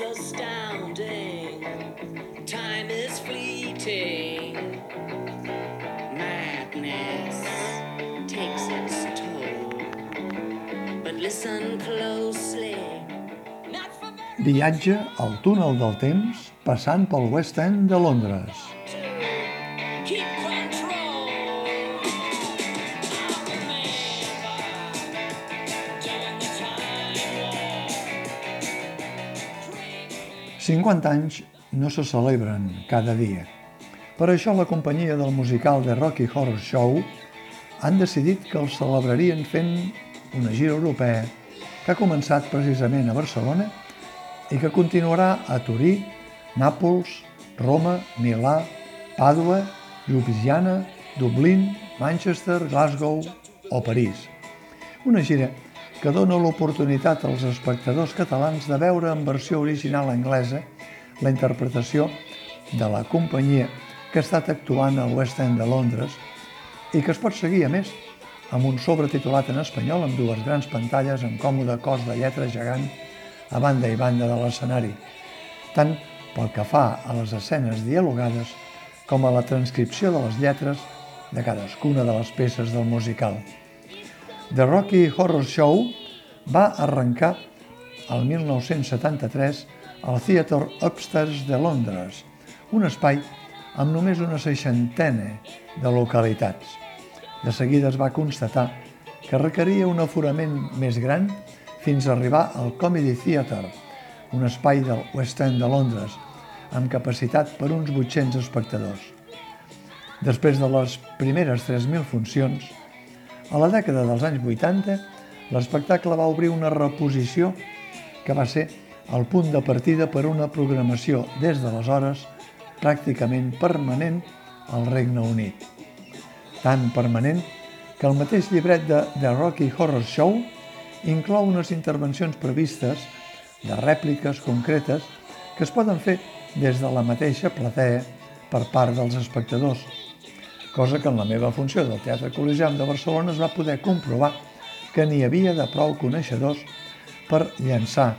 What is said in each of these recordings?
It's astounding. Time is fleeting. Madness takes its toll. But listen closely. Viatge al túnel del temps passant pel West End de Londres. 50 anys no se celebren cada dia. Per això la companyia del musical de Rocky Horror Show han decidit que els celebrarien fent una gira europea que ha començat precisament a Barcelona i que continuarà a Turí, Nàpols, Roma, Milà, Pàdua, Ljubljana, Dublín, Manchester, Glasgow o París. Una gira que dona l'oportunitat als espectadors catalans de veure en versió original anglesa la interpretació de la companyia que ha estat actuant al West End de Londres i que es pot seguir, a més, amb un sobretitulat en espanyol amb dues grans pantalles amb còmode cos de lletra gegant a banda i banda de l'escenari, tant pel que fa a les escenes dialogades com a la transcripció de les lletres de cadascuna de les peces del musical. The Rocky Horror Show va arrencar el 1973 al Theatre Upstairs de Londres, un espai amb només una seixantena de localitats. De seguida es va constatar que requeria un aforament més gran fins a arribar al Comedy Theatre, un espai del West End de Londres, amb capacitat per uns 800 espectadors. Després de les primeres 3.000 funcions, a la dècada dels anys 80, l'espectacle va obrir una reposició que va ser el punt de partida per una programació des d'aleshores pràcticament permanent al Regne Unit. Tan permanent que el mateix llibret de The Rocky Horror Show inclou unes intervencions previstes de rèpliques concretes que es poden fer des de la mateixa platea per part dels espectadors, cosa que en la meva funció del Teatre Col·legiam de Barcelona es va poder comprovar que n'hi havia de prou coneixedors per llançar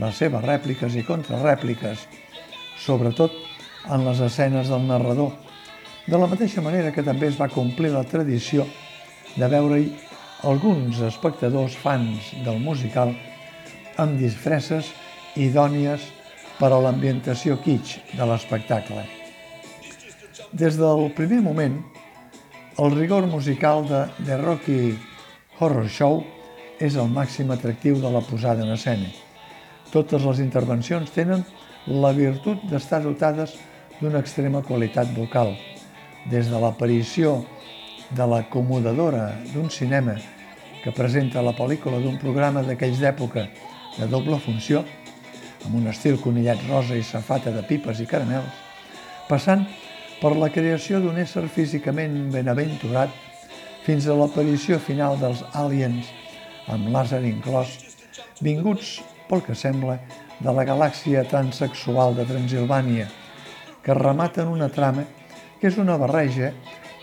les seves rèpliques i contrarèpliques, sobretot en les escenes del narrador, de la mateixa manera que també es va complir la tradició de veure-hi alguns espectadors fans del musical amb disfresses idònies per a l'ambientació kitsch de l'espectacle. Des del primer moment, el rigor musical de The Rocky Horror Show és el màxim atractiu de la posada en escena. Totes les intervencions tenen la virtut d'estar dotades d'una extrema qualitat vocal, des de l'aparició de l'acomodadora d'un cinema que presenta la pel·lícula d'un programa d'aquells d'època de doble funció, amb un estil conillet rosa i safata de pipes i caramels, passant per la creació d'un ésser físicament benaventurat fins a l'aparició final dels aliens amb làser inclòs, vinguts, pel que sembla, de la galàxia transexual de Transilvània, que rematen una trama que és una barreja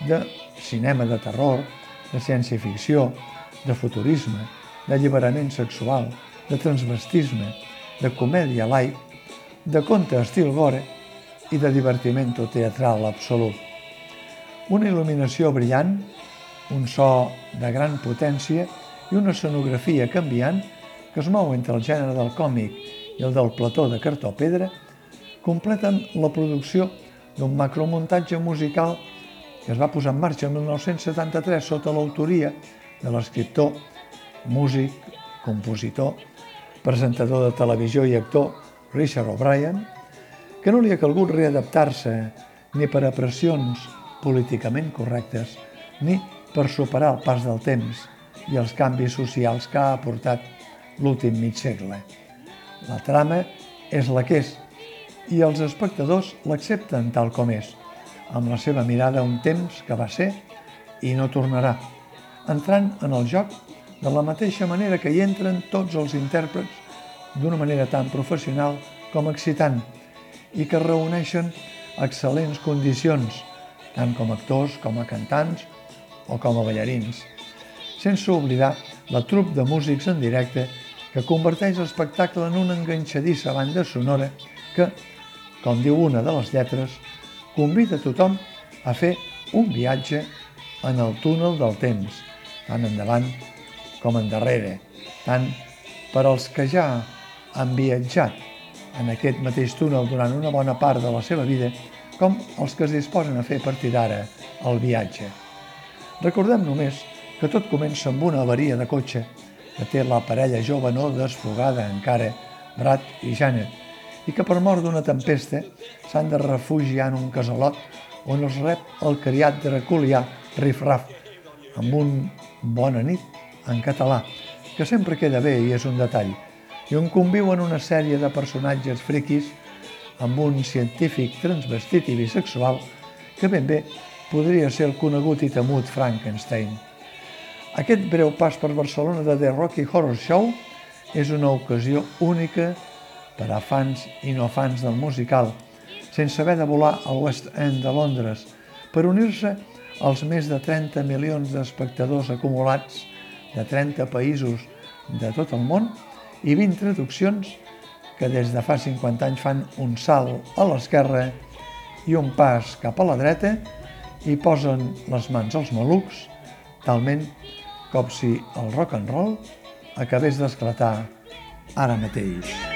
de cinema de terror, de ciència-ficció, de futurisme, d'alliberament sexual, de transvestisme, de comèdia light, de conte estil gore i de divertimento teatral absolut. Una il·luminació brillant, un so de gran potència i una escenografia canviant que es mou entre el gènere del còmic i el del plató de cartó-pedra completen la producció d'un macromuntatge musical que es va posar en marxa en 1973 sota l'autoria de l'escriptor, músic, compositor, presentador de televisió i actor Richard O'Brien, que no li ha calgut readaptar-se ni per a pressions políticament correctes ni per superar el pas del temps i els canvis socials que ha aportat l'últim mig segle. La trama és la que és i els espectadors l'accepten tal com és, amb la seva mirada un temps que va ser i no tornarà, entrant en el joc de la mateixa manera que hi entren tots els intèrprets d'una manera tan professional com excitant i que reuneixen excel·lents condicions, tant com a actors, com a cantants o com a ballarins, sense oblidar la trup de músics en directe que converteix l'espectacle en una enganxadissa banda sonora que, com diu una de les lletres, convida tothom a fer un viatge en el túnel del temps, tant endavant com endarrere, tant per als que ja han viatjat en aquest mateix túnel durant una bona part de la seva vida, com els que es disposen a fer a partir d'ara el viatge. Recordem només que tot comença amb una avaria de cotxe que té la parella jove no desfogada encara, Brad i Janet, i que per mort d'una tempesta s'han de refugiar en un casalot on els rep el criat draculià Raff, amb un bona nit en català, que sempre queda bé i és un detall, i on conviuen una sèrie de personatges friquis amb un científic transvestit i bisexual que ben bé podria ser el conegut i temut Frankenstein. Aquest breu pas per Barcelona de The Rocky Horror Show és una ocasió única per a fans i no fans del musical, sense haver de volar al West End de Londres, per unir-se als més de 30 milions d'espectadors acumulats de 30 països de tot el món i 20 traduccions que des de fa 50 anys fan un salt a l'esquerra i un pas cap a la dreta i posen les mans als malucs, talment com si el rock and roll acabés d'esclatar ara mateix.